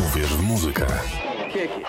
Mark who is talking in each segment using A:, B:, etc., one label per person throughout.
A: Uwierz w muzykę.
B: Little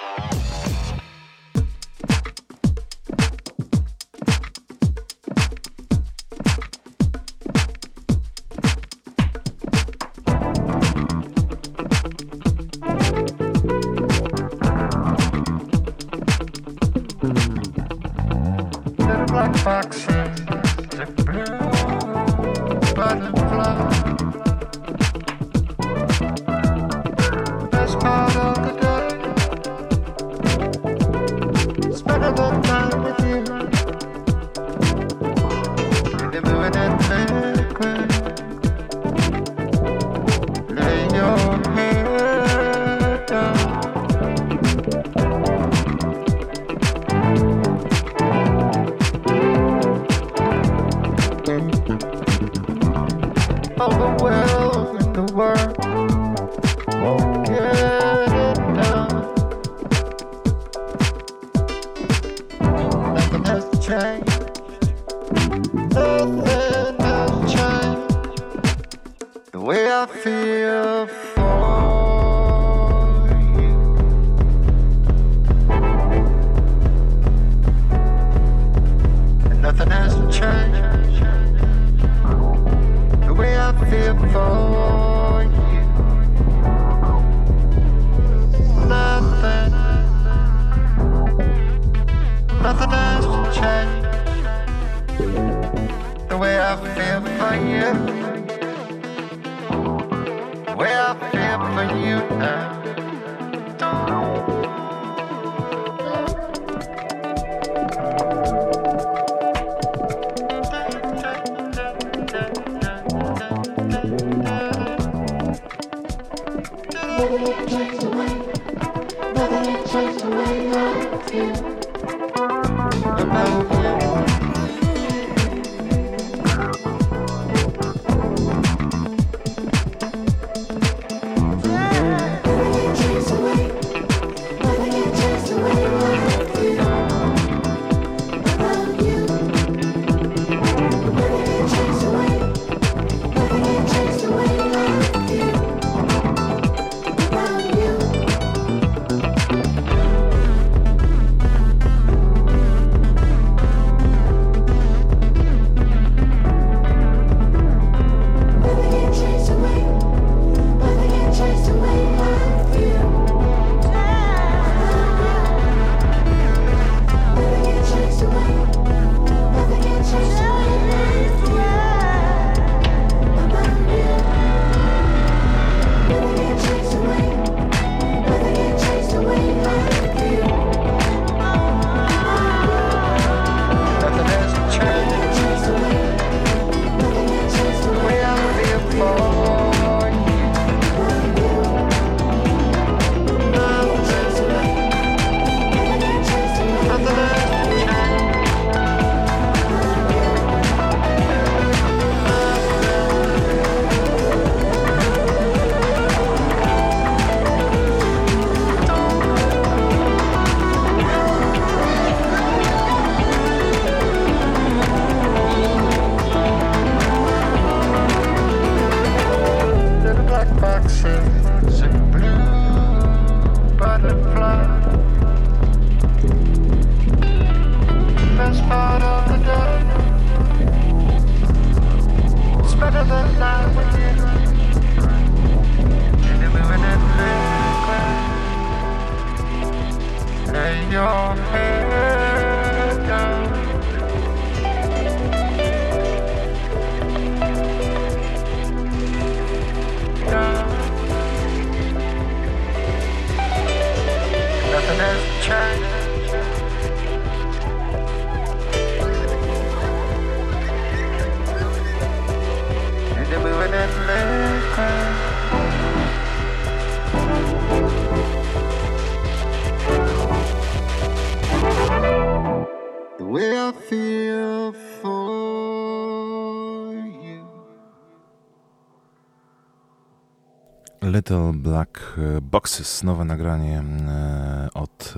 B: Boxes, nowe nagranie e, od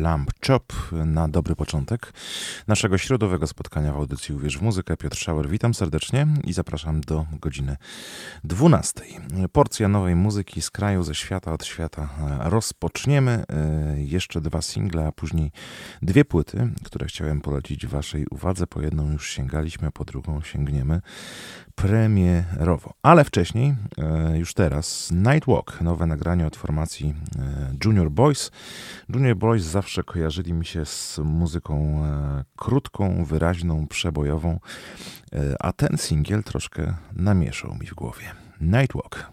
B: Lamp Chop na dobry początek naszego środowego spotkania w audycji Uwierz w muzykę. Piotr Schauer, witam serdecznie i zapraszam do godziny 12. Porcja nowej muzyki z kraju, ze świata, od świata rozpoczniemy. E, jeszcze dwa single, a później dwie płyty, które chciałem polecić waszej uwadze. Po jedną już sięgaliśmy, a po drugą sięgniemy premierowo. Ale wcześniej, e, już teraz, Nightwalk, nowe nagranie od formacji e, Junior Boys. Junior Boys zawsze kojarzyli mi się z muzyką e, krótką, wyraźną, przebojową, a ten singiel troszkę namieszał mi w głowie. Nightwalk.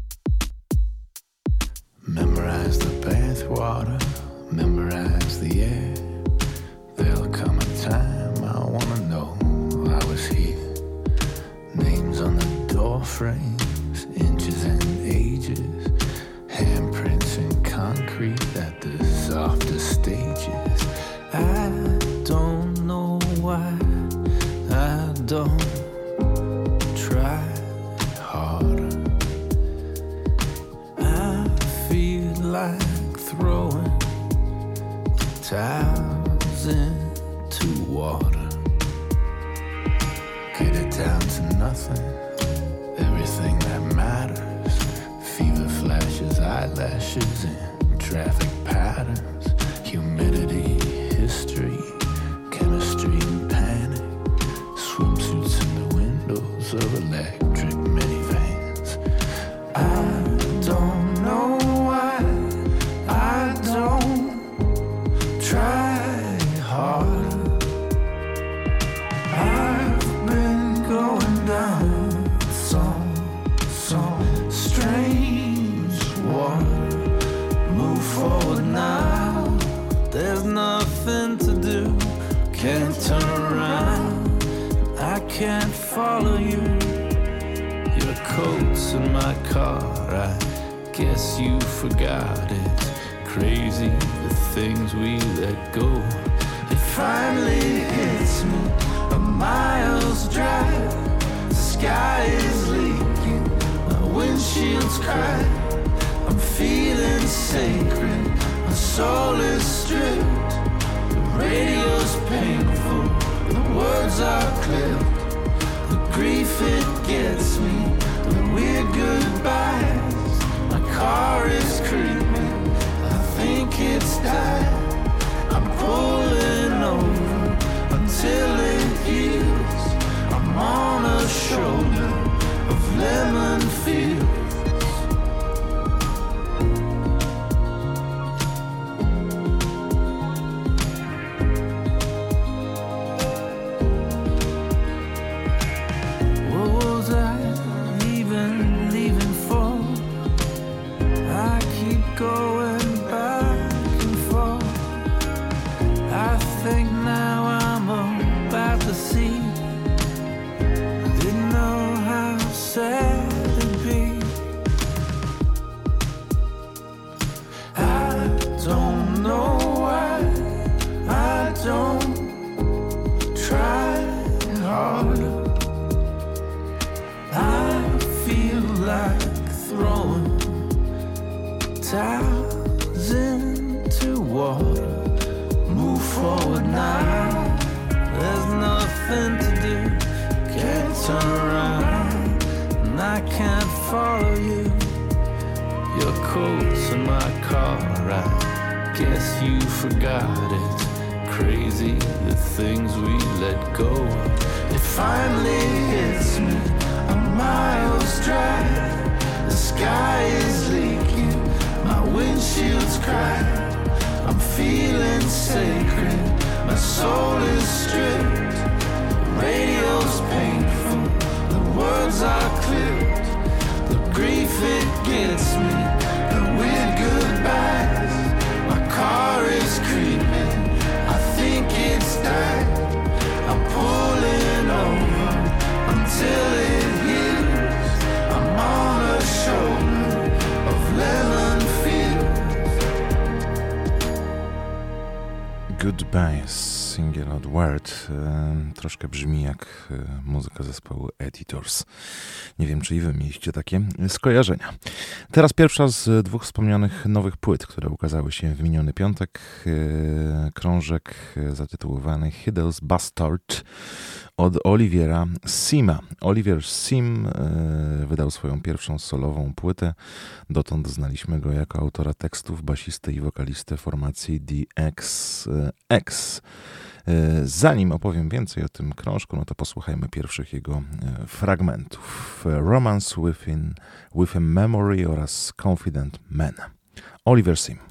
C: birds cry. I'm feeling sacred. My soul is stripped. The radio's painful. The words are clipped. The grief it gets me. The weird goodbyes. My car is creeping. I think it's died. I'm pulling over until
B: Goodbye, single od Word. Troszkę brzmi jak e, muzyka zespołu Editors. Nie wiem, czy i wy mieliście takie e, skojarzenia. Teraz pierwsza z dwóch wspomnianych nowych płyt, które ukazały się w miniony piątek. E, krążek zatytułowany Hiddles Bastard od Oliviera Sima. Oliver Sim e, wydał swoją pierwszą solową płytę. Dotąd znaliśmy go jako autora tekstów, basistę i wokalistę formacji DXX. E, zanim opowiem więcej o tym krążku, no to posłuchajmy pierwszych jego e, fragmentów. Romance Within, Within Memory oraz Confident Man. Oliver Sim.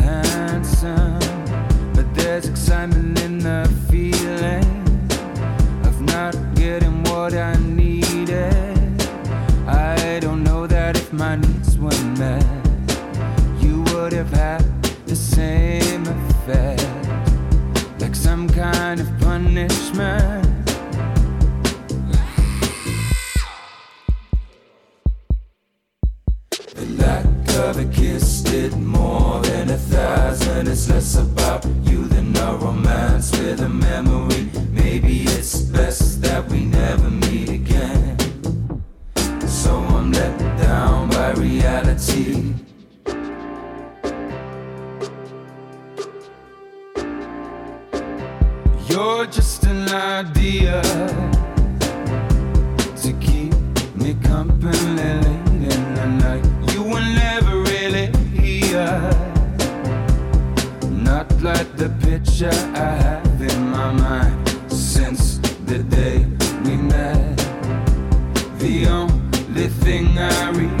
C: my needs were met, you would have had the same effect, like some kind of punishment. The lack of a kiss did more than a thousand. It's less about you than a romance with a memory. Maybe it's best that we never meet again. reality. You're just an idea to keep me company late in the night. You were never really here, not like the picture I have in my mind since the day we met. The only thing I read.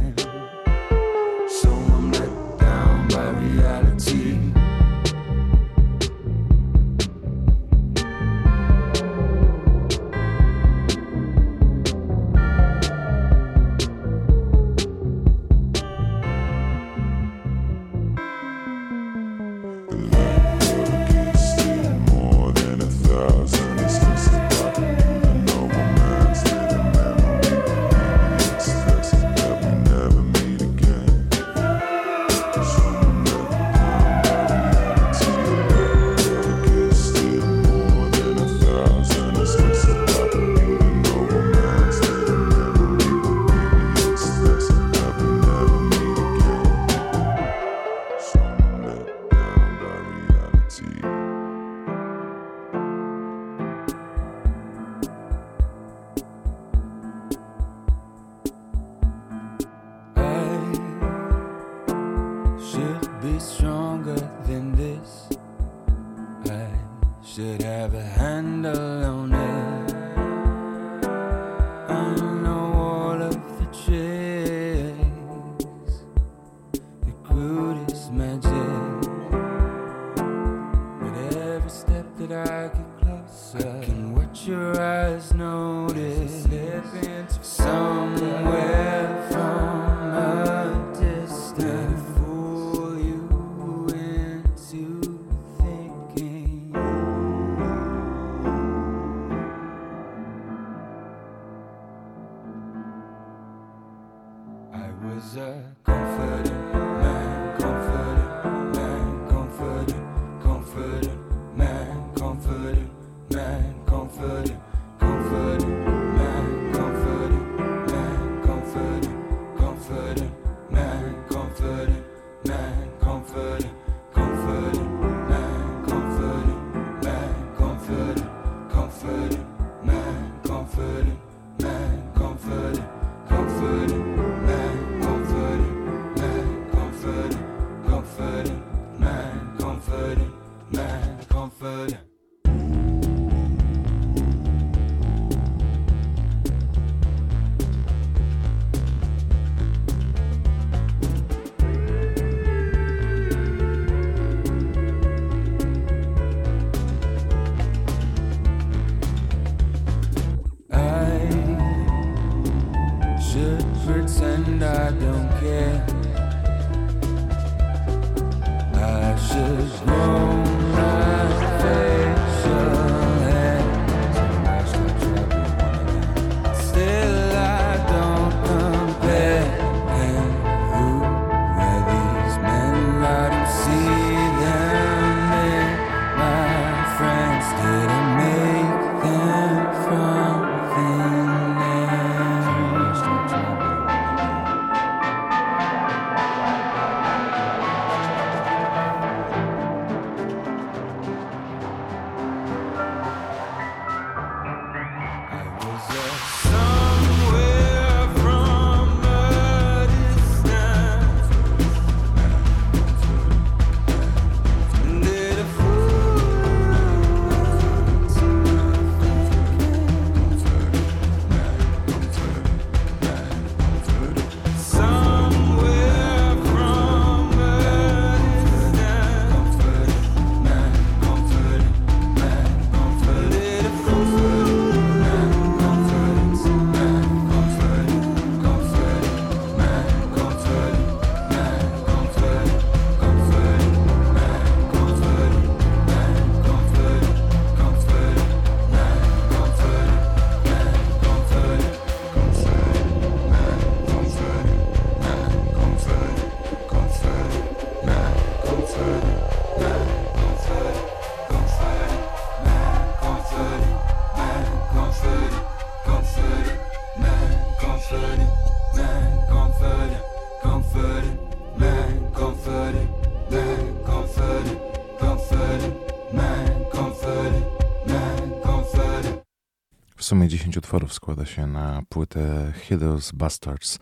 C: sumie 10 utworów składa się na płytę Hideous Bastards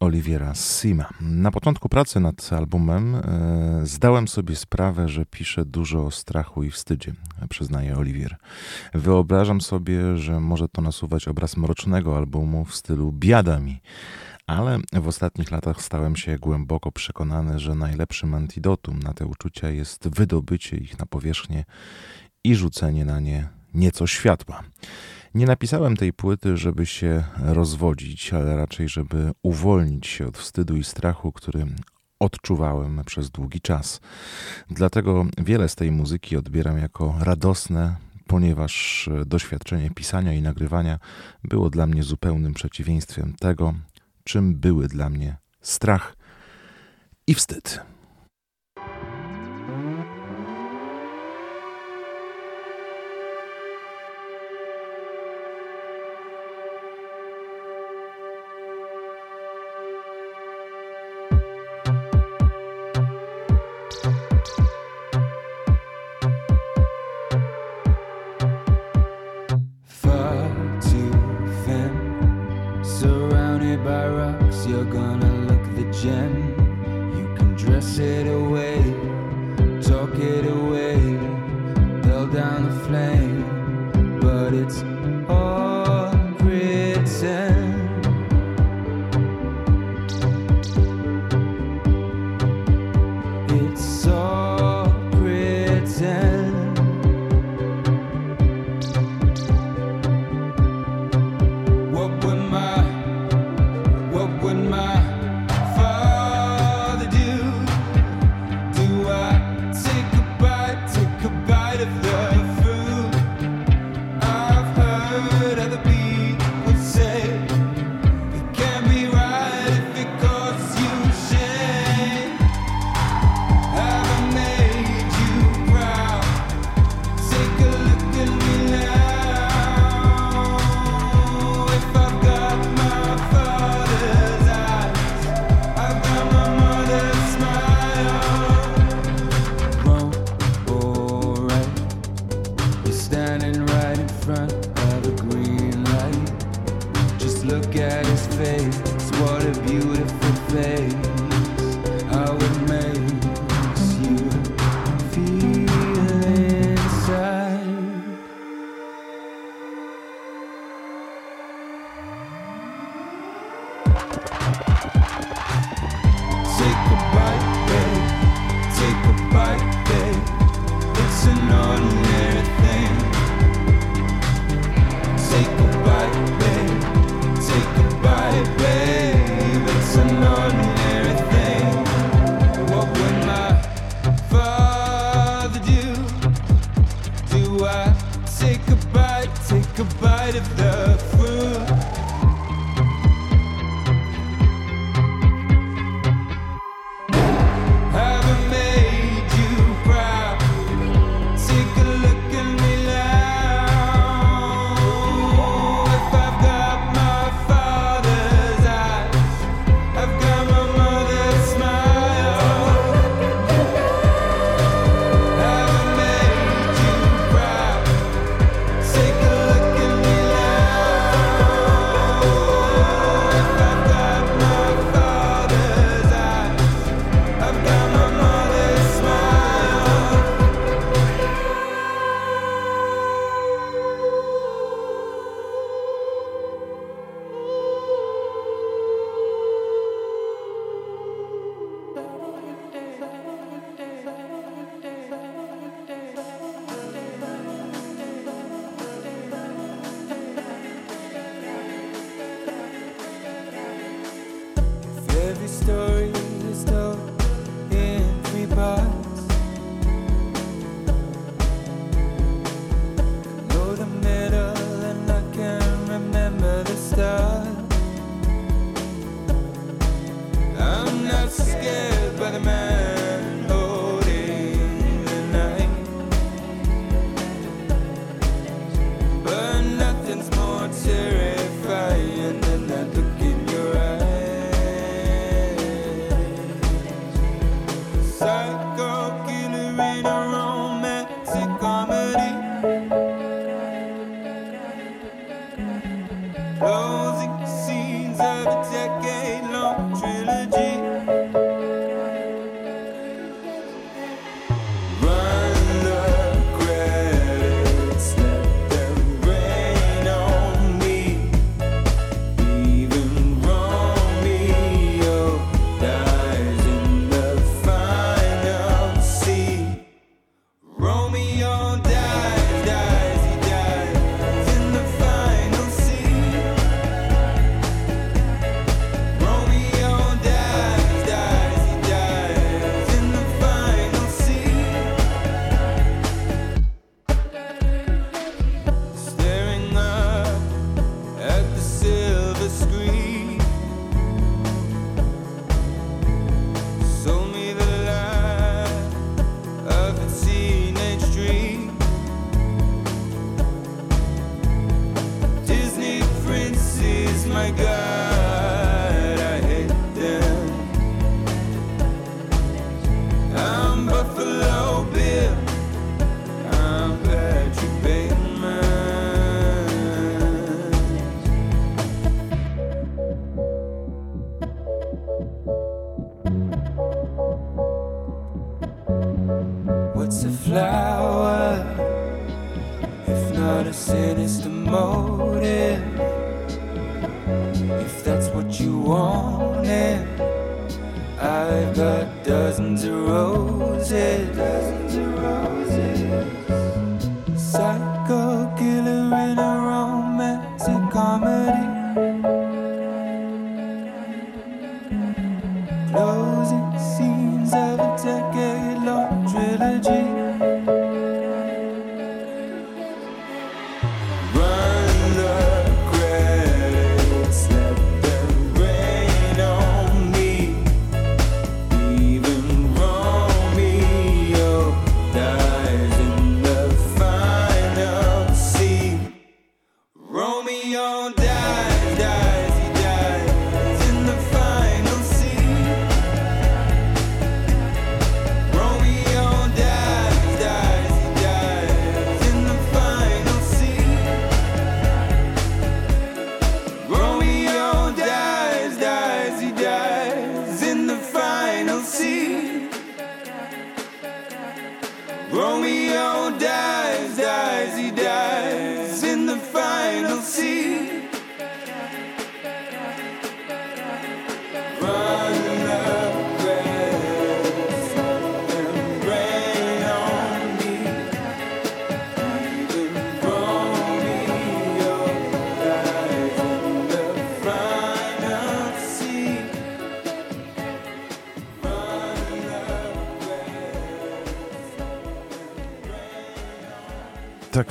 C: Oliviera Sima. Na początku pracy nad albumem e, zdałem sobie sprawę, że piszę dużo o strachu i wstydzie, przyznaje Olivier. Wyobrażam sobie, że może to nasuwać obraz mrocznego albumu w stylu biada mi. Ale w ostatnich latach stałem się głęboko przekonany, że najlepszym antidotum na te uczucia jest wydobycie ich na powierzchnię i rzucenie na nie nieco światła. Nie napisałem tej płyty, żeby się rozwodzić, ale raczej, żeby uwolnić się od wstydu i strachu, który odczuwałem przez długi czas. Dlatego wiele z tej muzyki odbieram jako radosne, ponieważ e, doświadczenie pisania i nagrywania było dla mnie zupełnym przeciwieństwem tego, czym były dla mnie strach i wstyd.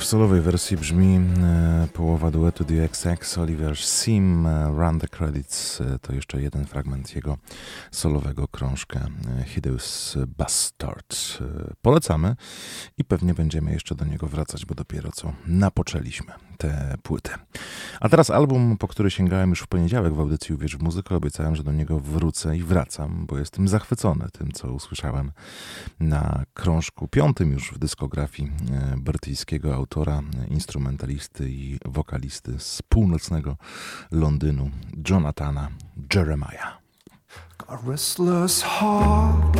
B: Solowej wersji brzmi e, połowa duetu The XX, Oliver Sim, e, Run the Credits, e, to jeszcze jeden fragment jego solowego krążka Hideous Bastard. E, polecamy i pewnie będziemy jeszcze do niego wracać, bo dopiero co napoczęliśmy tę płytę. A teraz album, po który sięgałem już w poniedziałek w audycji Uwierz w muzykę, obiecałem, że do niego wrócę i wracam, bo jestem zachwycony tym, co usłyszałem na krążku piątym już w dyskografii e, brytyjskiego autora, instrumentalisty i wokalisty z północnego Londynu, Jonathana Jeremiah.
D: A restless heart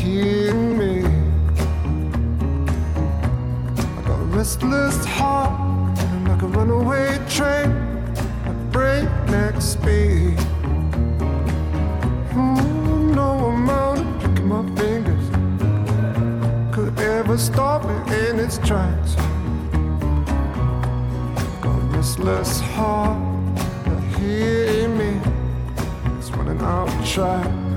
D: hear me. I got a restless heart like a runaway train at breakneck speed. Hmm, no amount of clicking my fingers could ever stop it in its tracks. Like a restless heart hear me it's running out of track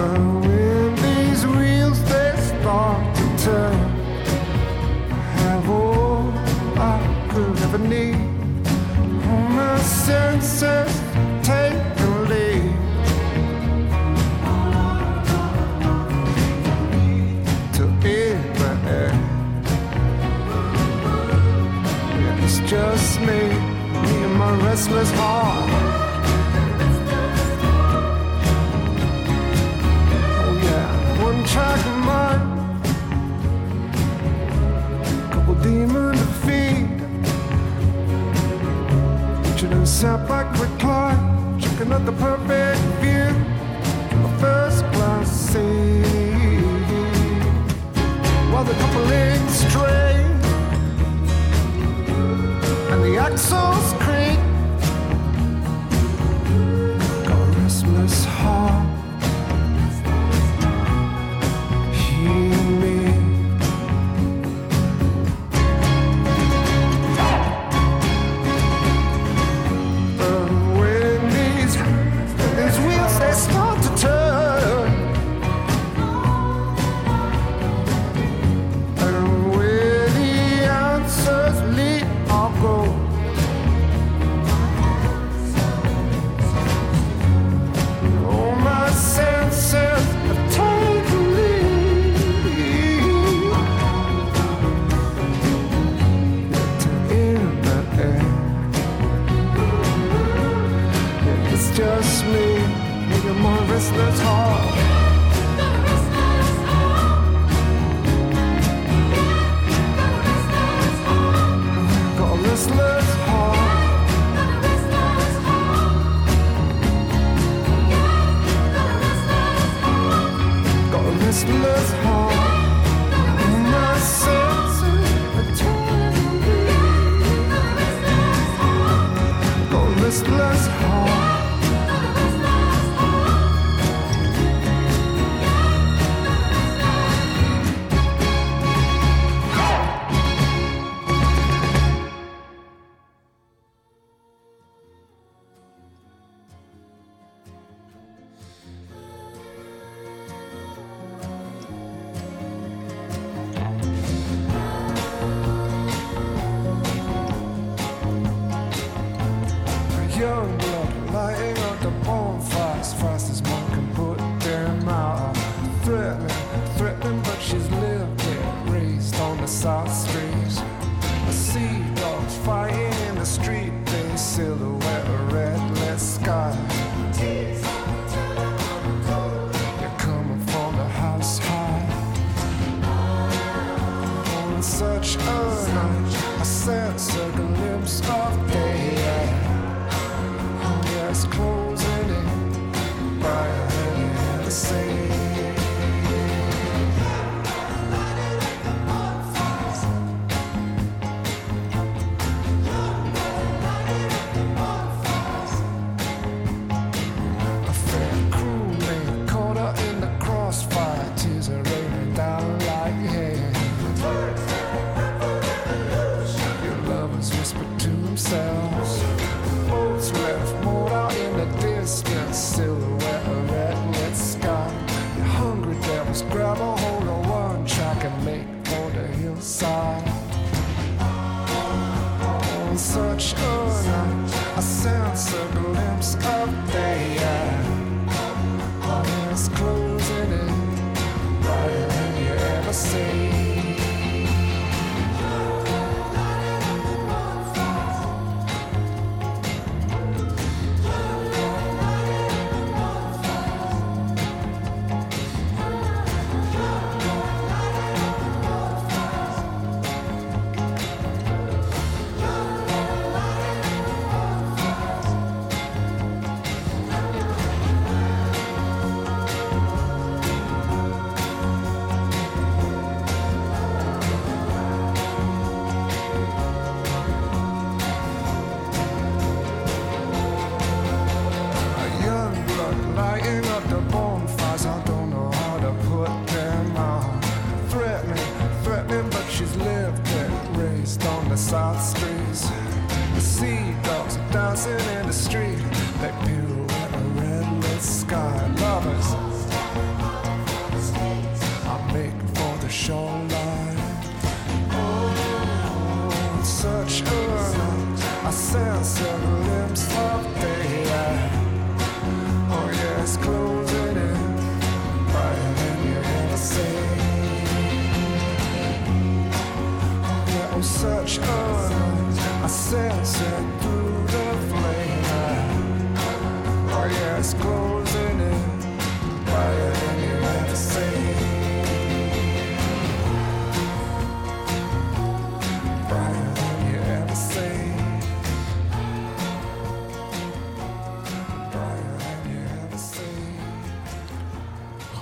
D: When these wheels they start to turn. I have all I could ever need. All my senses take the lead. To It's just me, me and my restless heart. Track of mind, couple demon defeat. Reaching and sat back recline, checking out the perfect view, a first class seat. While the coupling stray and the axles creak.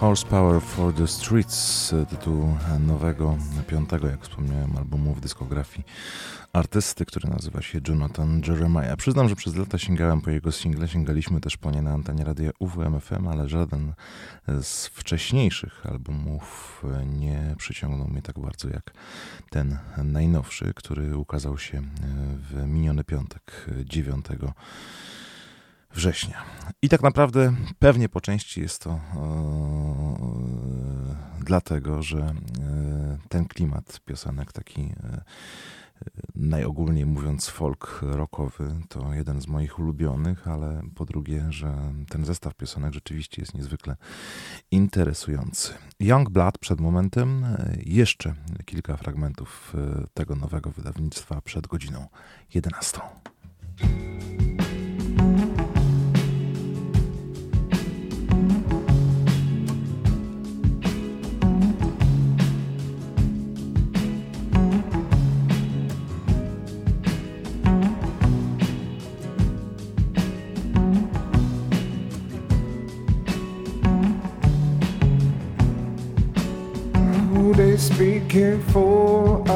B: Horsepower for the Streets, e, tytuł nowego, piątego, jak wspomniałem, albumu w dyskografii artysty, który nazywa się Jonathan Jeremiah. Przyznam, że przez lata sięgałem po jego single, sięgaliśmy też po nie na antenie radia UWMFM, ale żaden z wcześniejszych albumów e, nie przyciągnął mnie tak bardzo jak ten najnowszy, który ukazał się e, w miniony piątek, 9 września. I tak naprawdę pewnie po części jest to e, dlatego, że e, ten klimat piosenek taki e, najogólniej mówiąc folk rockowy to jeden z moich ulubionych, ale po drugie, że ten zestaw piosenek rzeczywiście jest niezwykle interesujący. Young Blood przed momentem, e, jeszcze kilka fragmentów e, tego nowego wydawnictwa przed godziną 11.
D: care for.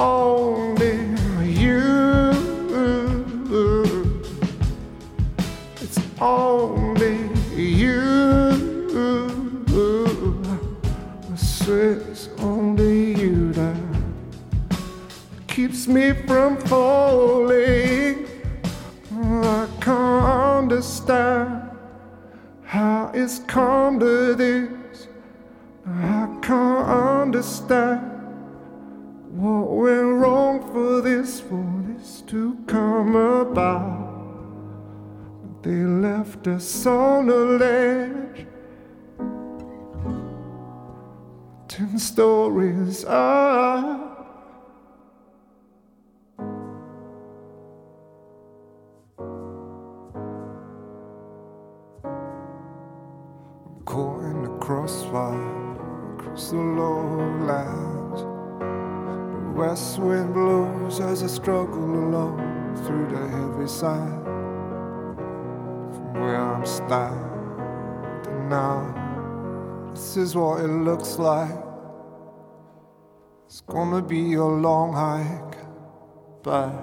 D: Only you. It's only you. I swear it's only you that keeps me from falling. I can't understand how it's come to this. I can't understand. On a ledge. Ten stories up. This is what it looks like. It's gonna be a long hike back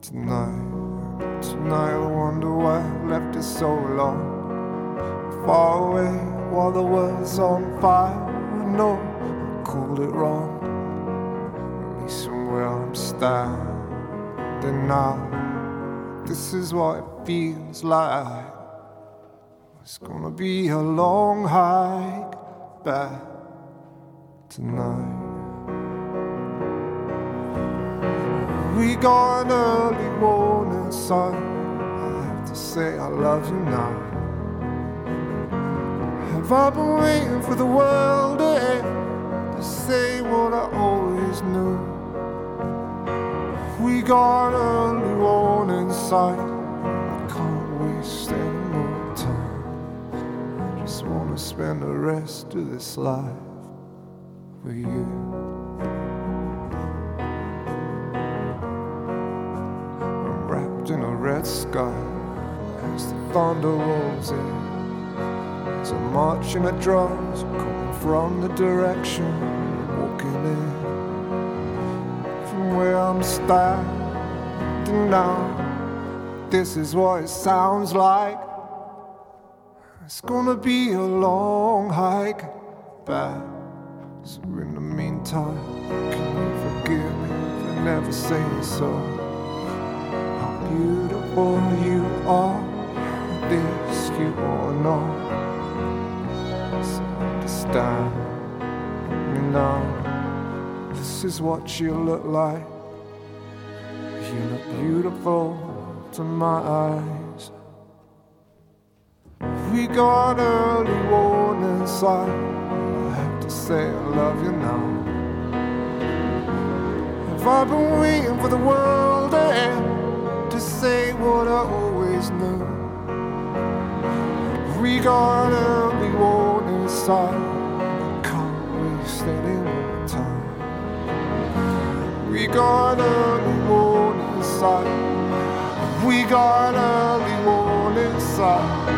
D: tonight. Tonight I wonder why I left it so long far away while the world's on fire. I know I called it wrong. At least from where I'm standing now, this is what it feels like. It's gonna be a long hike back tonight. We got an early morning sun. I have to say I love you now. Have I been waiting for the world to end to say what I always knew? We got early warning sign. Spend the rest of this life with you. I'm wrapped in a red sky as the thunder rolls in. It's a marching of drums coming from the direction I'm walking in. From where I'm standing now, this is what it sounds like. It's gonna be a long hike back. So in the meantime, can you forgive me for never saying so? How beautiful you are, this you all know. So understand me now. This is what you look like. You look beautiful to my eyes we got early warning sign. I have to say I love you now. If I've been waiting for the world to end to say what I always knew, we got early warning sign. Can't waste any more time. We got early warning sign. We got early warning sign.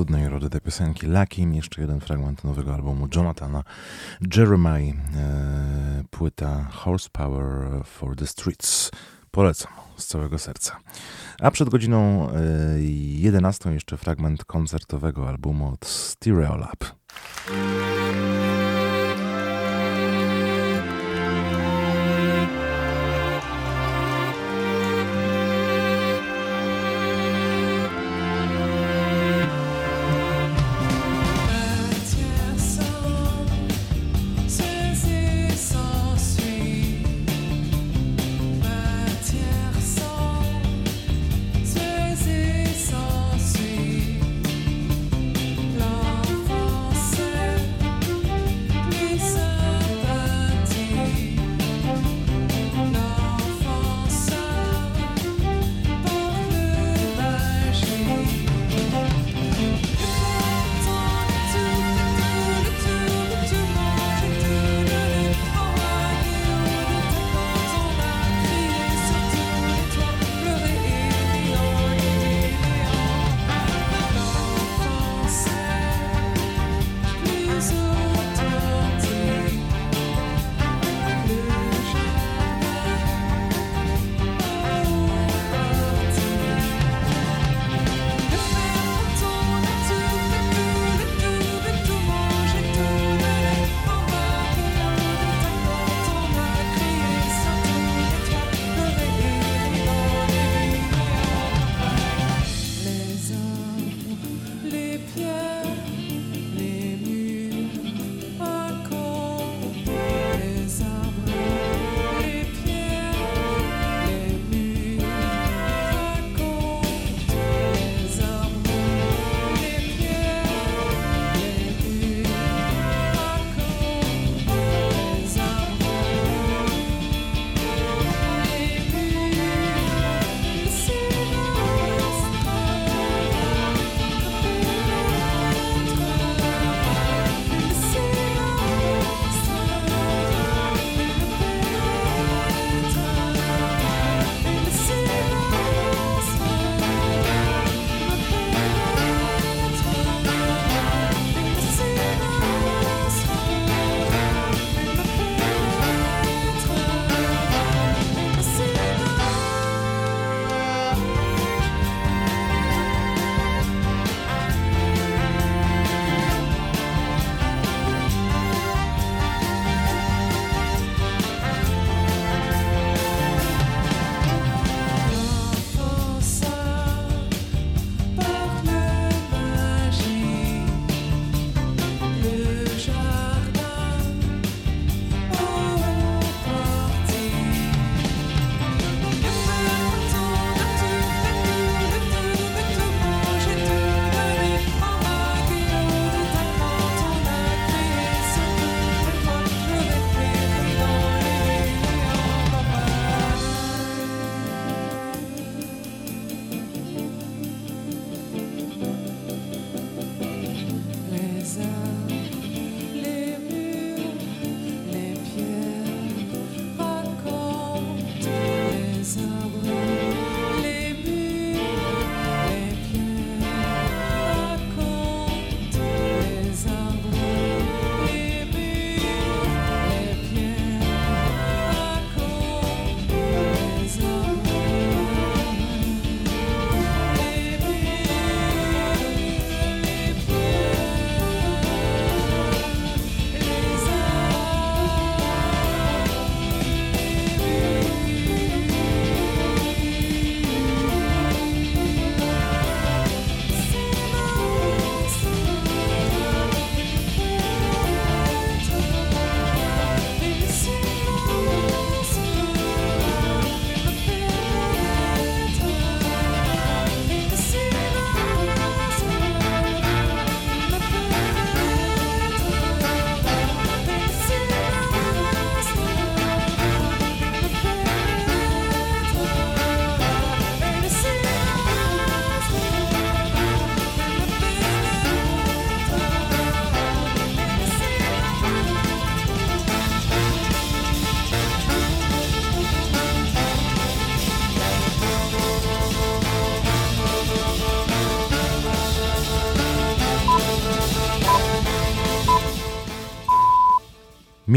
B: cudnej urody tej piosenki Lucky, jeszcze jeden fragment nowego albumu Jonathana Jeremiah, e, płyta Horsepower for the Streets. Polecam z całego serca. A przed godziną e, 11 jeszcze fragment koncertowego albumu od
E: Stereo Lab.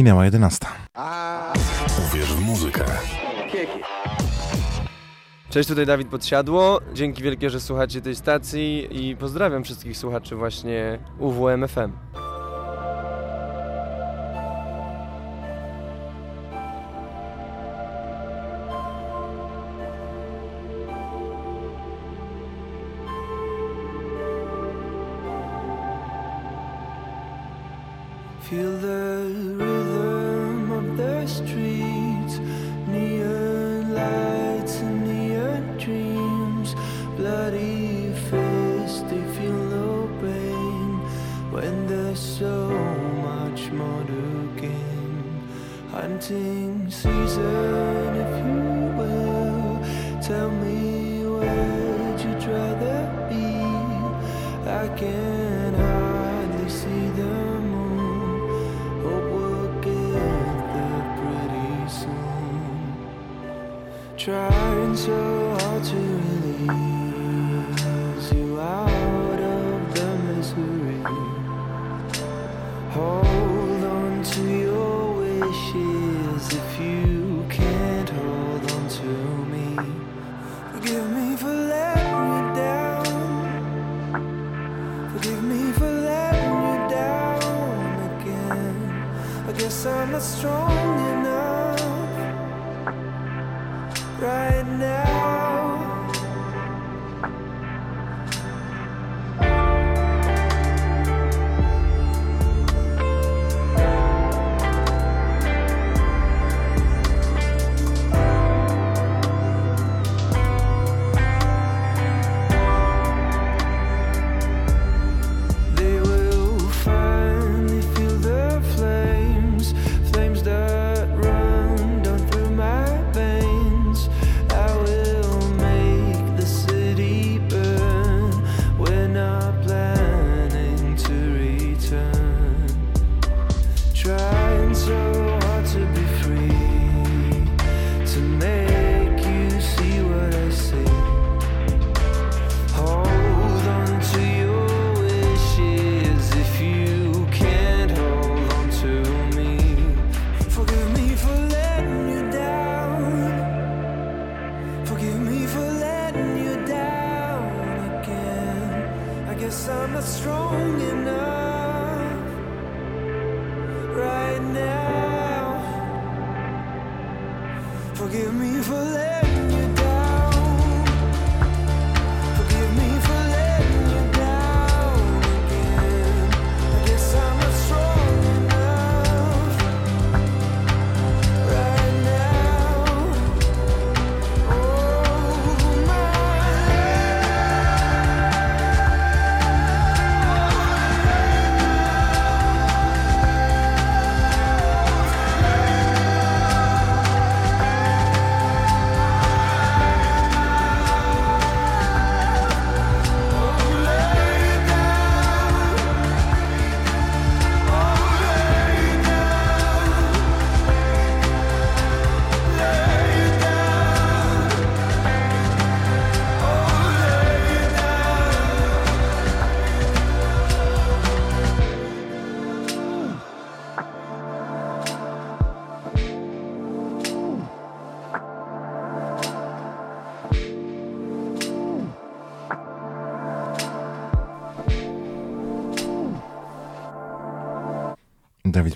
F: Minęła 11.
G: Uwierz w muzykę.
E: Cześć, tutaj Dawid Podsiadło. Dzięki wielkie, że słuchacie tej stacji i pozdrawiam wszystkich słuchaczy właśnie UWMFM.
F: home.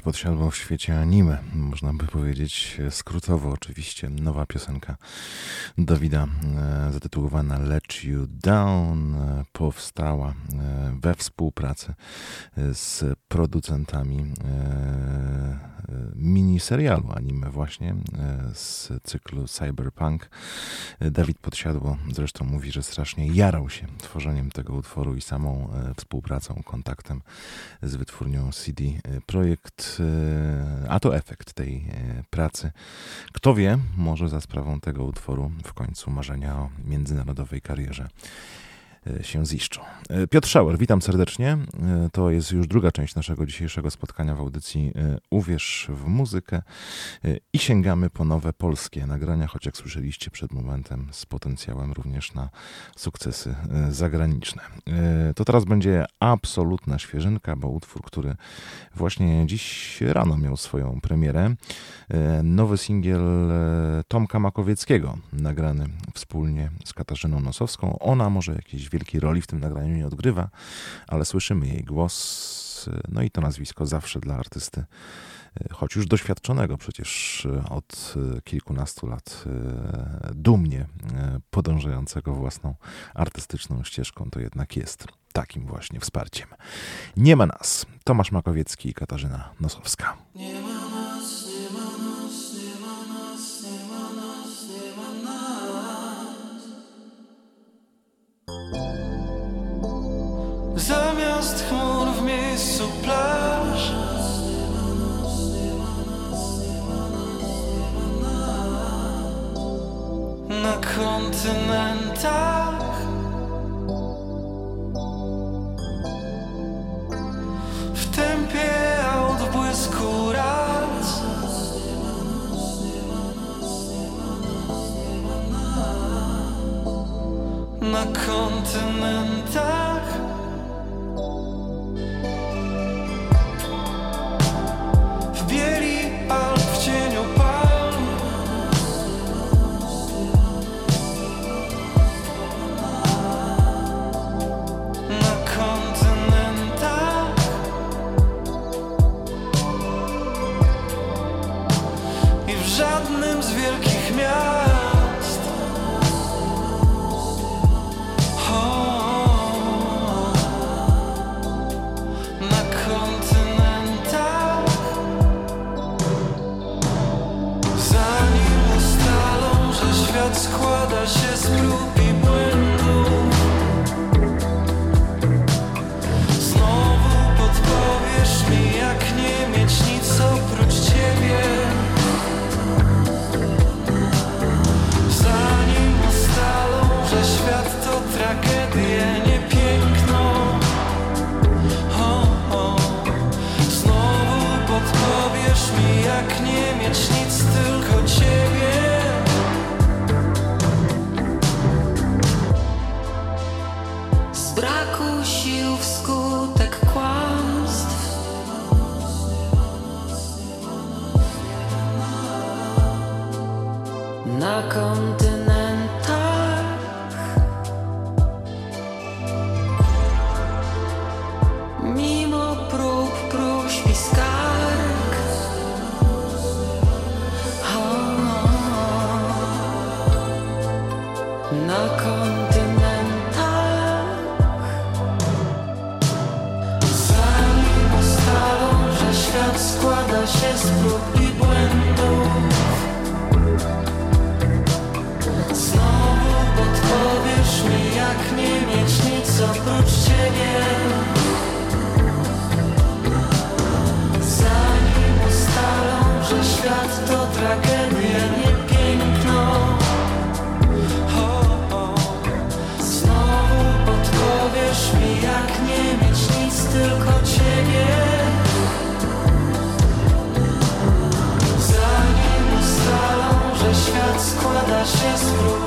F: podsiadła w świecie anime, można by powiedzieć skrótowo oczywiście. Nowa piosenka Dawida e, zatytułowana Let You Down e, powstała e, we współpracy z producentami miniserialu anime właśnie e, z cyklu Cyberpunk. E, Dawid Podsiadło zresztą mówi, że strasznie jarał się tworzeniem tego utworu i samą e, współpracą, kontaktem z wytwórnią CD Projekt, a to efekt tej pracy. Kto wie, może za sprawą tego utworu w końcu marzenia o międzynarodowej karierze
B: się ziszczą. E, Piotr Szauer, witam serdecznie. E, To jest już druga część naszego dzisiejszego spotkania w audycji e, Uwierz w muzykę E, i sięgamy po nowe polskie nagrania, choć jak słyszeliście przed momentem z potencjałem również na sukcesy e, zagraniczne. E, To teraz będzie absolutna świeżynka, bo utwór, który właśnie dziś rano miał swoją premierę. E, Nowy singiel e, Tomka Makowieckiego, nagrany wspólnie z Katarzyną Nosowską. Ona może jakiejś wielkiej roli w tym nagraniu nie odgrywa, ale słyszymy jej głos, e, no i to nazwisko zawsze dla artysty, e, choć już doświadczonego przecież e, od kilkunastu lat, dumnie podążającego własną artystyczną ścieżką, to jednak jest takim właśnie wsparciem. Nie ma nas. Tomasz Makowiecki i Katarzyna Nosowska.
F: Na kontynentach. W tempie odbłysku raz. Na kontynentach nic oprócz ciebie Zanim ustalą, że świat to tragedia, nie piękno. Znowu podpowiesz mi, jak nie mieć nic, tylko ciebie. Zanim ustalą, że świat składa się z prób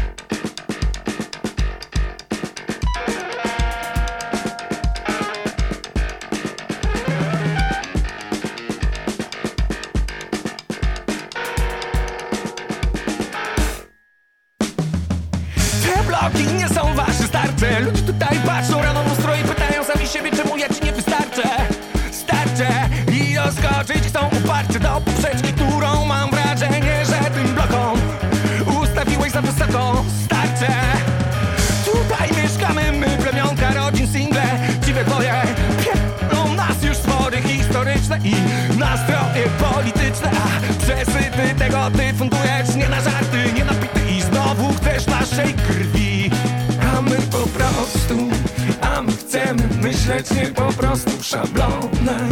H: nie
I: po prostu szablonem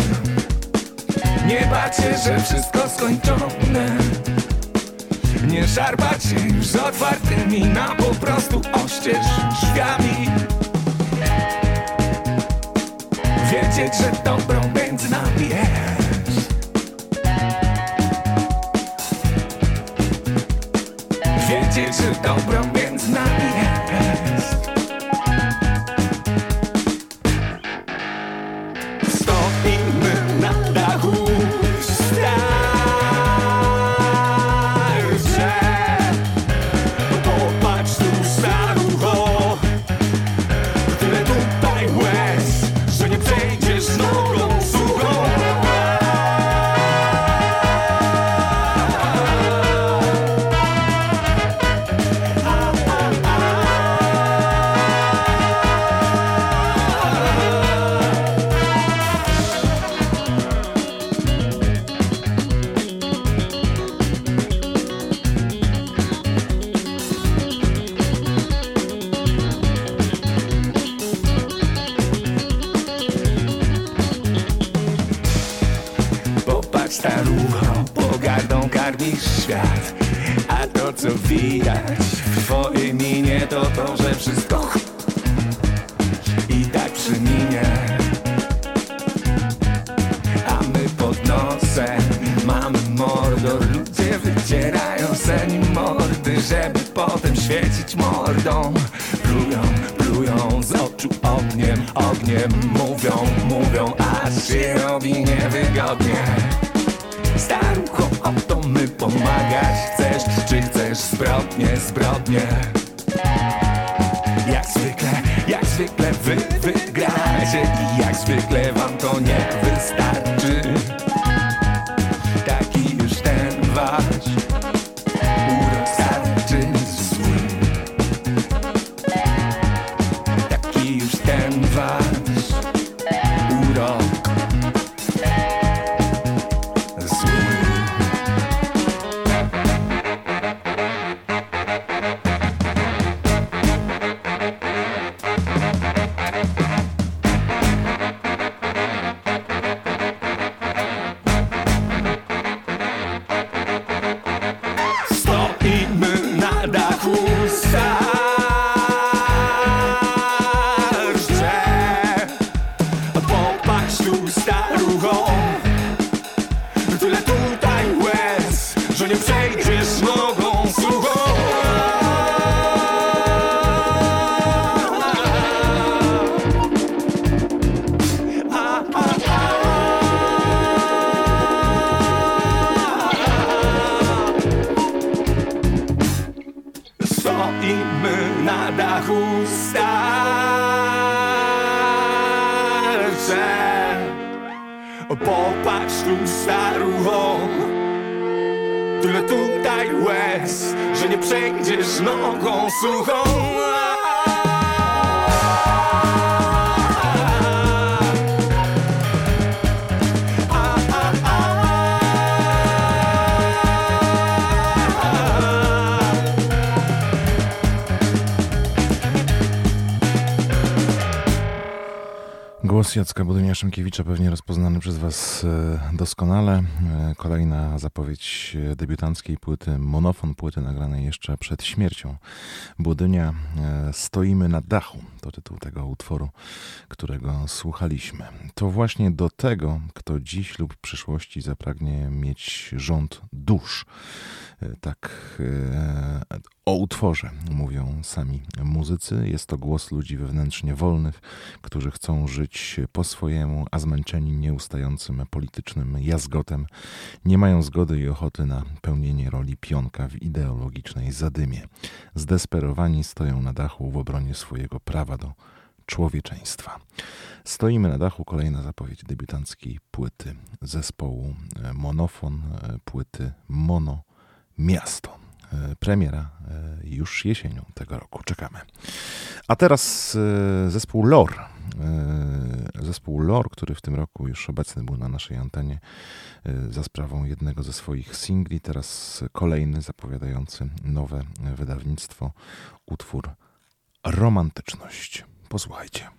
I: Nie bać się, że wszystko skończone. Nie szarpać się już z otwartymi na po prostu oścież drzwiami. Wiedzieć, że dobrą między nami jest mordą. Plują, plują z oczu ogniem, ogniem Mówią,
B: Jacka Budynia Szymkiewicza, pewnie rozpoznany przez Was e, doskonale. E, Kolejna zapowiedź e, debiutanckiej płyty, monofon płyty nagranej jeszcze przed śmiercią Budynia. Stoimy na dachu, to tytuł tego utworu, którego słuchaliśmy. To właśnie do tego, kto dziś lub w przyszłości zapragnie mieć rząd dusz. Tak o utworze mówią sami muzycy. Jest to głos ludzi wewnętrznie wolnych, którzy chcą żyć po swojemu, a zmęczeni nieustającym politycznym jazgotem nie mają zgody i ochoty na pełnienie roli pionka w ideologicznej zadymie. Zdesperowani stoją na dachu w obronie swojego prawa do człowieczeństwa. Stoimy na dachu, kolejna zapowiedź debiutanckiej płyty zespołu e, Monofon, e, płyty Mono Miasto. E, Premiera już jesienią tego roku. Czekamy. A teraz e, E,
J: zespół LOR, który w tym roku już obecny był na naszej antenie e, za sprawą jednego ze swoich singli, teraz kolejny zapowiadający nowe wydawnictwo, utwór Romantyczność. Posłuchajcie.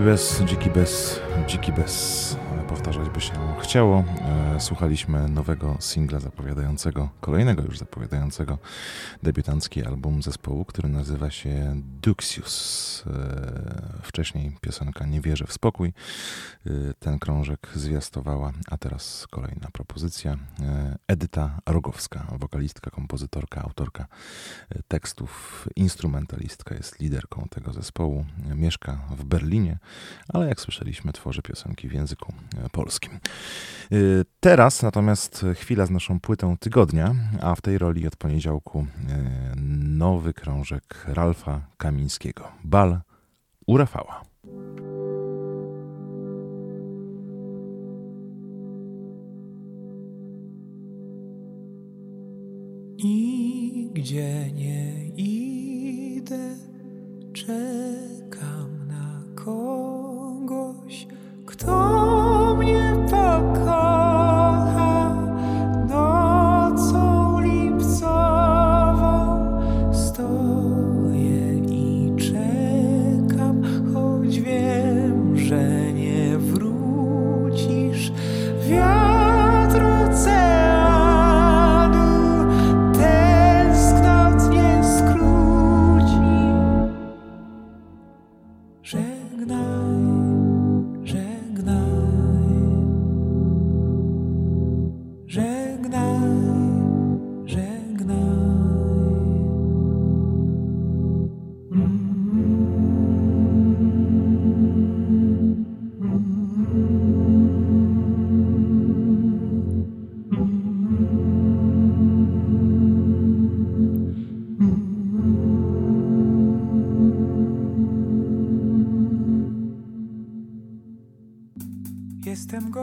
K: Dziki bez, dziki bez, dziki bez.
B: Powtarzać by się chciało. Słuchaliśmy nowego singla zapowiadającego, kolejnego już zapowiadającego debiutancki album zespołu, który nazywa się Duxius. E, Wcześniej piosenka Nie wierzę w spokój. E, Ten krążek zwiastowała, a teraz kolejna propozycja. E, Edyta Rogowska, wokalistka, kompozytorka, autorka tekstów, instrumentalistka, jest liderką tego zespołu. Mieszka w Berlinie, ale jak słyszeliśmy, tworzy piosenki w języku polskim. Y, Teraz natomiast chwila z naszą płytą tygodnia, a w tej roli od poniedziałku y, nowy krążek Ralfa Kamińskiego. Bal u Rafała.
L: Nigdzie nie idę, czekam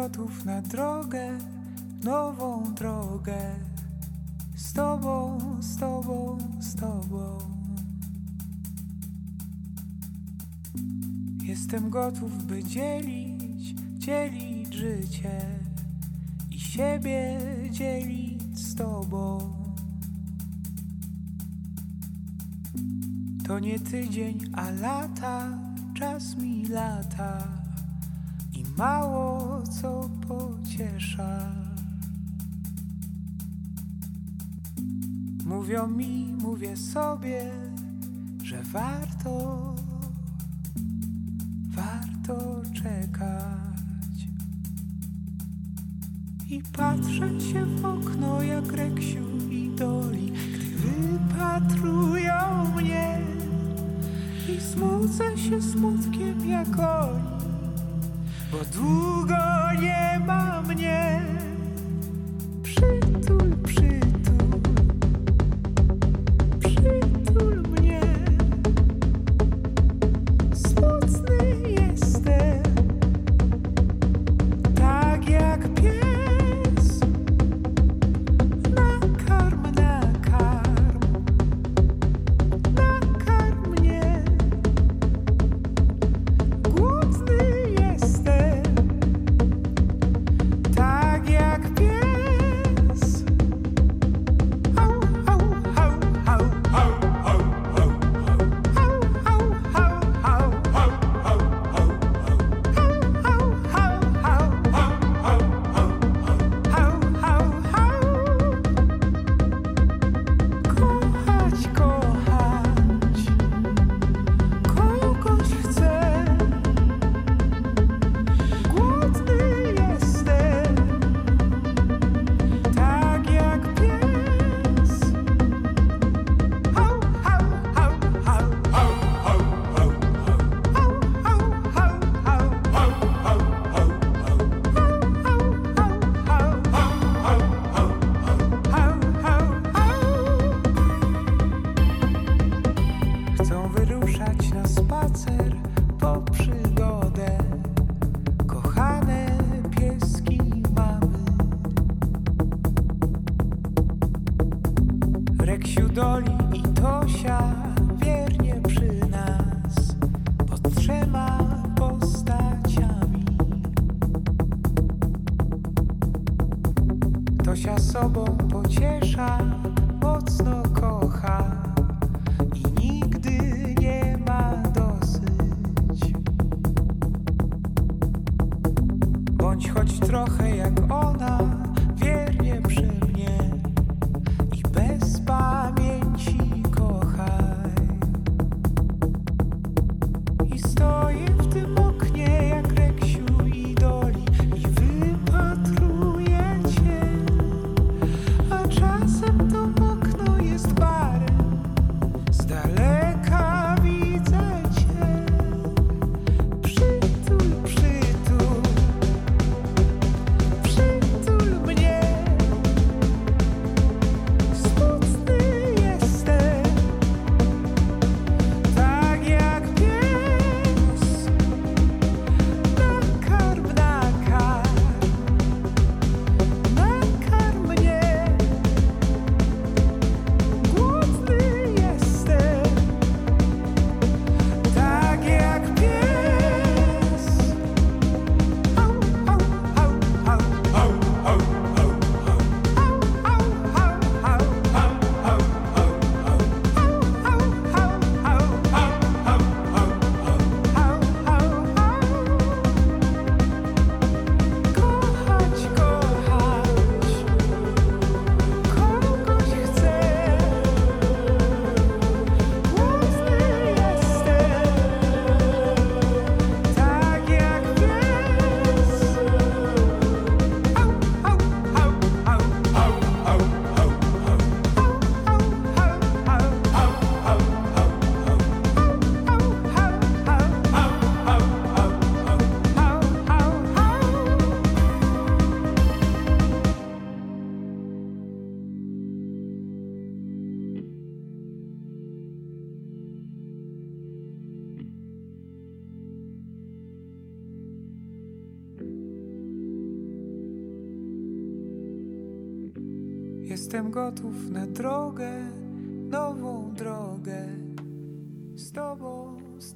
L: gotów na drogę, nową drogę. Z tobą, z tobą, z tobą. Jestem gotów, by dzielić, dzielić życie i siebie dzielić z tobą. To nie tydzień, a lata, czas mi lata mało co pociesza. Mówią mi, mówię sobie, że warto, warto czekać. I patrzeć się w okno jak Reksiu i Doli, gdy wypatrują mnie. I smucę się smutkiem jak oni bo długo nie ma mnie.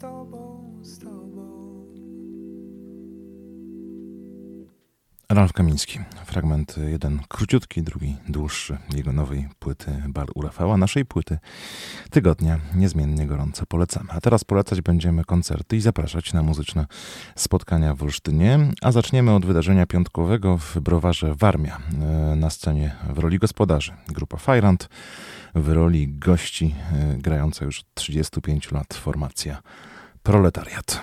L: tobą, z tobą.
D: Ralf Kamiński. Fragment jeden króciutki, drugi dłuższy jego nowej płyty Bar u Rafała, naszej płyty tygodnia. Niezmiennie gorąco polecamy. A teraz polecać będziemy koncerty i zapraszać na muzyczne spotkania w Olsztynie. A zaczniemy od wydarzenia piątkowego w browarze Warmia. E, na scenie w roli gospodarzy grupa Fajrant, w roli gości e, grająca już 35 lat formacja Proletariat.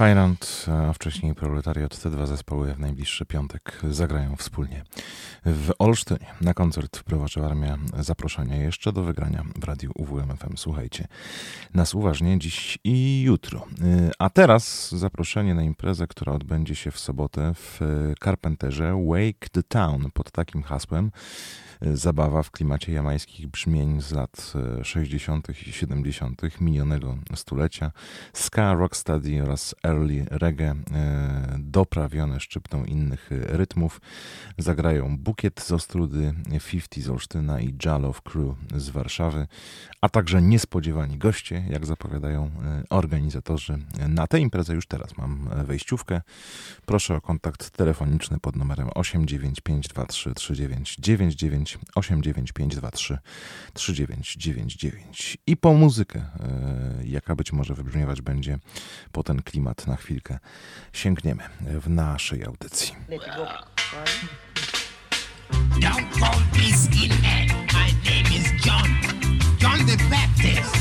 B: Fajrant, a wcześniej Proletariat, te dwa zespoły w najbliższy piątek zagrają wspólnie w Olsztynie. Na koncert wprowadza armia zaproszenia jeszcze do wygrania w radiu UWMFM. Słuchajcie nas uważnie dziś i jutro. Y, A teraz zaproszenie na imprezę, która odbędzie się w sobotę w Carpenterze Wake the Town pod takim hasłem. Zabawa w klimacie jamańskich brzmień z lat y, 60. i 70. minionego stulecia. Ska, rocksteady oraz early reggae y, doprawione szczyptą innych rytmów. Zagrają Bukiet z Ostrudy, 50 z Olsztyna i Jalow Crew z Warszawy, a także niespodziewani goście, jak zapowiadają y, organizatorzy. Na tę imprezę już teraz mam e, wejściówkę. Proszę o kontakt telefoniczny pod numerem 89523 3999 89523 3999 i po muzykę, e, jaka być może wybrzmiewać będzie po ten klimat na chwilkę sięgniemy w naszej audycji.
M: Don't call me. My name is John. John the Baptist.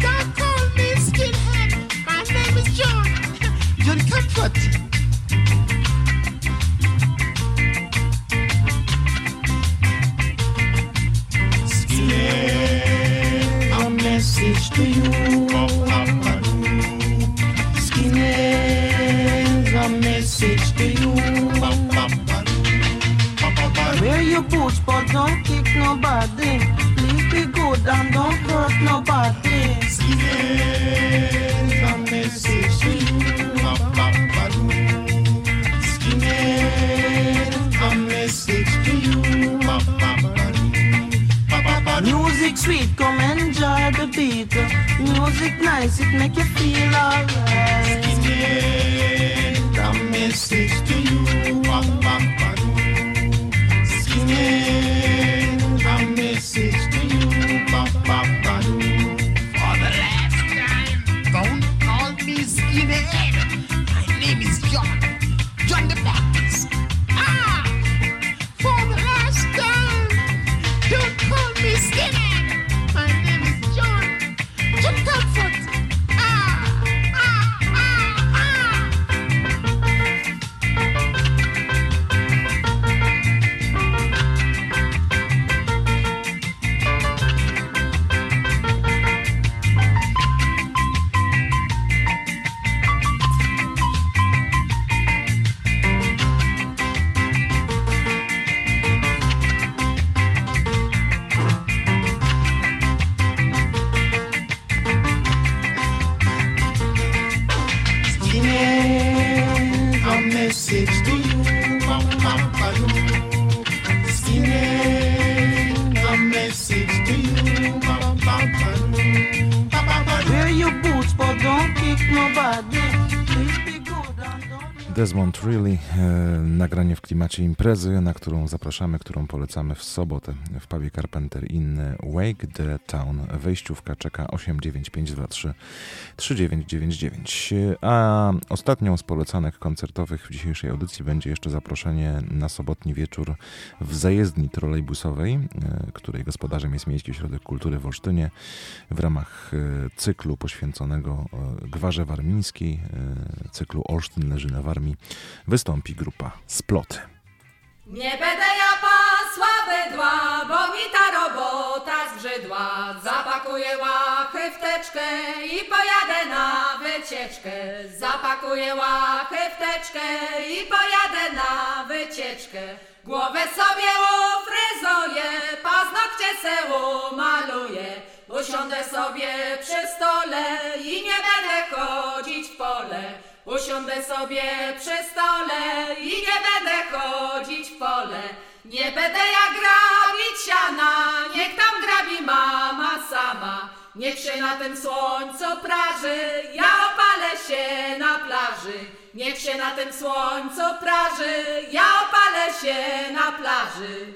M: Don't call me skinhead. My name is John. John Comfort. Message to you. Skinhead, a message to you. Where you born?
N: boots, but don't kick nobody. Please be good and don't hurt nobody.
M: Skinhead, a message to you.
N: Music sweet, come enjoy the beat. Music nice, it make you feel alright.
M: Skinhead, a message to you. Ba, ba, ba, doo. Skinhead, a message to you. Ba, ba, ba, doo. For the last time, don't call me skinhead. Call me skinhead. My name is John. John
B: klimacie imprezy, na którą zapraszamy, którą polecamy w sobotę w pubie Carpenter Inn Wake the Town. Wejściówka czeka 89523 3999. A ostatnią z polecanek koncertowych w dzisiejszej audycji będzie jeszcze zaproszenie na sobotni wieczór w zajezdni trolejbusowej, e, której gospodarzem jest Miejski Ośrodek Kultury w Olsztynie w ramach e, cyklu poświęconego e, Gwarze Warmińskiej, cyklu Olsztyn leży na Warmii, wystąpi grupa Sploty.
O: Nie będę ja pasła bydła, bo mi ta robota zbrzydła. Zapakuję łachy w teczkę i pojadę na wycieczkę. Zapakuję łachy w teczkę i pojadę na wycieczkę. Głowę sobie ufryzuję, paznokcie se umaluję. Usiądę sobie przy stole i nie będę chodzić w pole. Usiądę sobie przy stole i nie będę chodzić w pole. Nie będę ja grabić siana, niech tam grabi mama sama. Niech się na tym słońcu praży, ja opalę się na plaży. Niech się na tym słońcu praży, ja opalę się na plaży.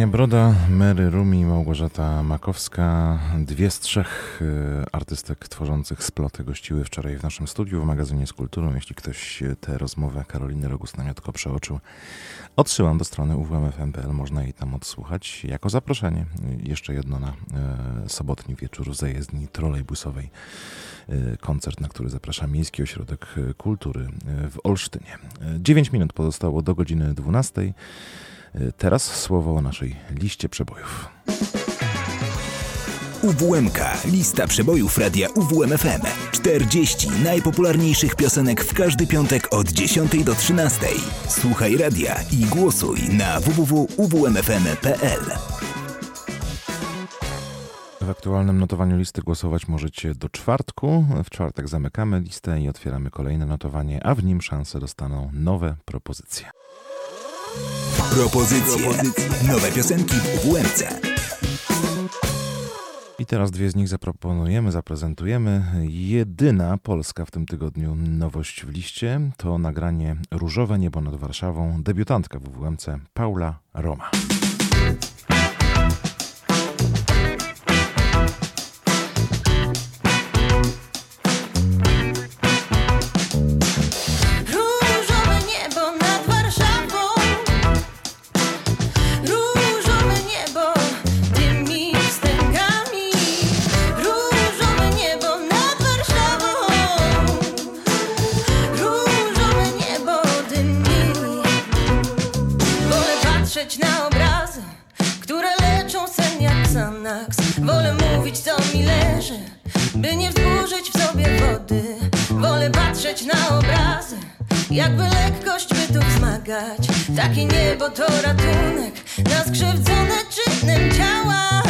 B: Ania Broda, Mary Rumi, Małgorzata Makowska, dwie z trzech e, artystek tworzących sploty gościły wczoraj w naszym studiu w magazynie z kulturą. Jeśli ktoś e, tę rozmowę Karoliny Rogus-Namiotko przeoczył, odsyłam do strony uwmfm.pl, można jej tam odsłuchać jako zaproszenie. E, Jeszcze jedno na sobotni wieczór zajezdni trolejbusowej. Koncert, na który zaprasza Miejski Ośrodek Kultury w Olsztynie. 9 minut pozostało do godziny 12. Teraz słowo o naszej liście przebojów.
F: UWMK. Lista przebojów radia UWMFM. 40 najpopularniejszych piosenek w każdy piątek od 10 do 13. Słuchaj radia i głosuj na www.uwmfm.pl.
B: W aktualnym notowaniu listy głosować możecie do czwartku. W czwartek zamykamy listę i otwieramy kolejne notowanie, a w nim szanse dostaną nowe propozycje.
F: Propozycje. Nowe piosenki w UWMC.
B: I teraz dwie z nich zaproponujemy, zaprezentujemy. Jedyna polska w tym tygodniu nowość w liście to nagranie Różowe Niebo nad Warszawą, debiutantka w WWMC Paula Roma.
P: By nie wzburzyć w sobie wody. Wolę patrzeć na obrazy, jakby lekkość by tu wzmagać. Takie niebo to ratunek na skrzywdzone czynem ciała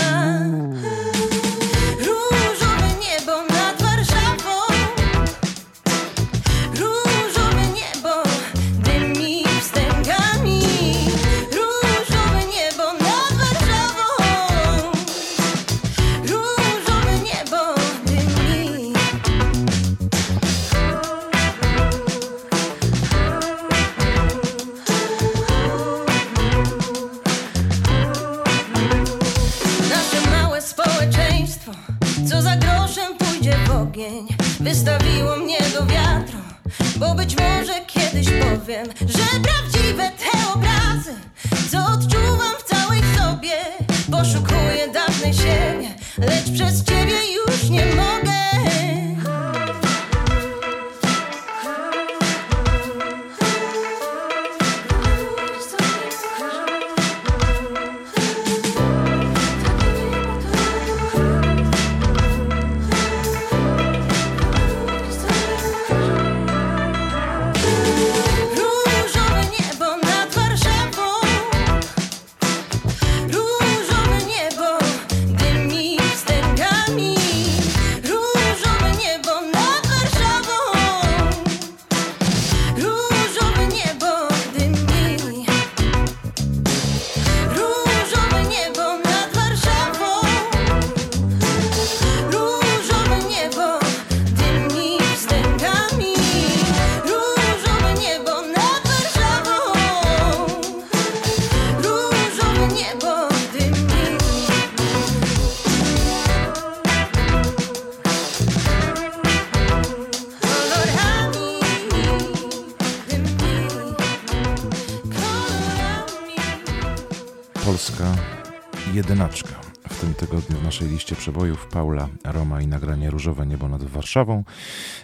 B: przebojów Paula Roma i nagranie Różowe Niebo nad Warszawą.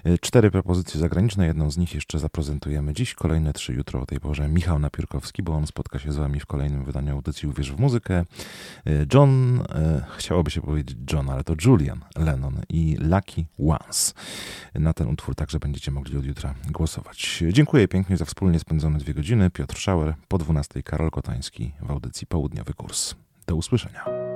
B: Y, Cztery propozycje zagraniczne, jedną z nich jeszcze zaprezentujemy dziś, kolejne trzy jutro o tej porze. Michał Napiórkowski, bo on spotka się z wami w kolejnym wydaniu audycji Uwierz w muzykę. Y, John, y, chciałoby się powiedzieć John, ale to Julian Lennon i Lucky Ones. Na ten utwór także będziecie mogli od jutra głosować. Dziękuję pięknie za wspólnie spędzone dwie godziny. Piotr Szauer, po 12 Karol Kotański w audycji Południowy Kurs. Do usłyszenia.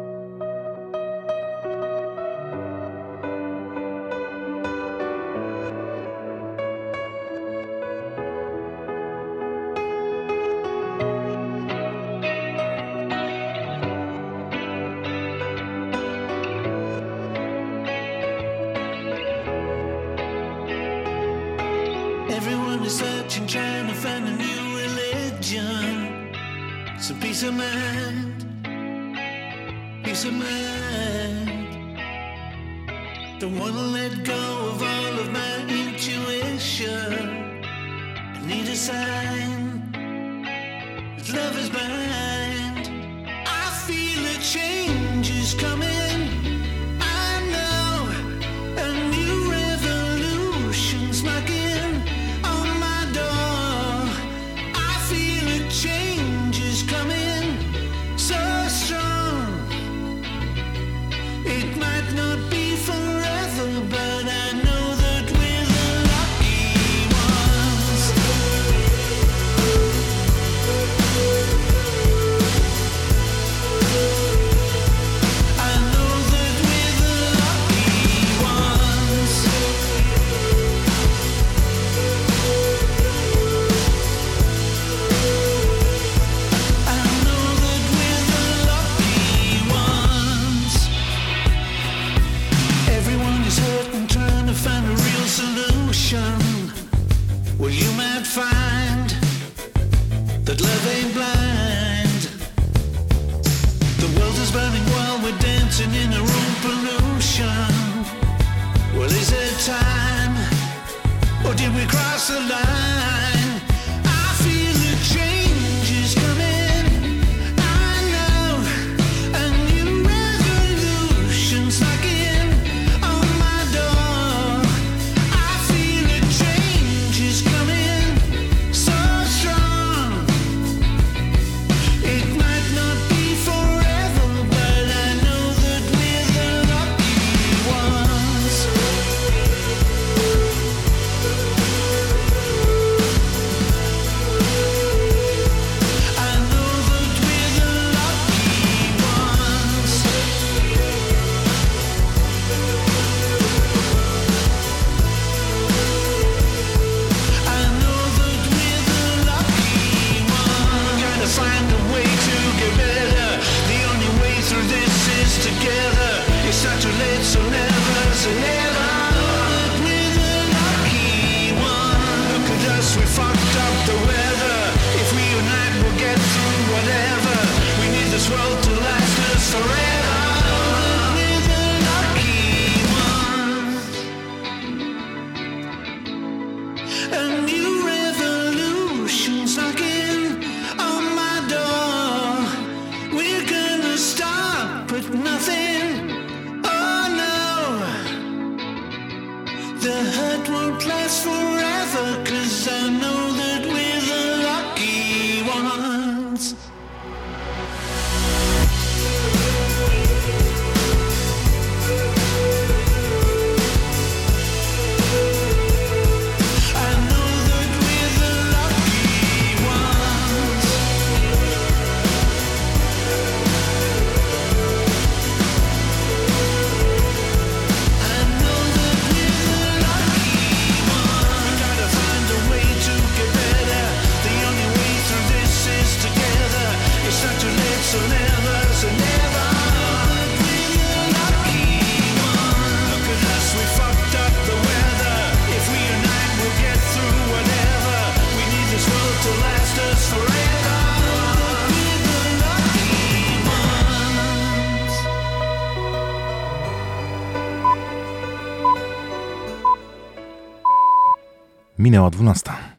B: Minęła 12.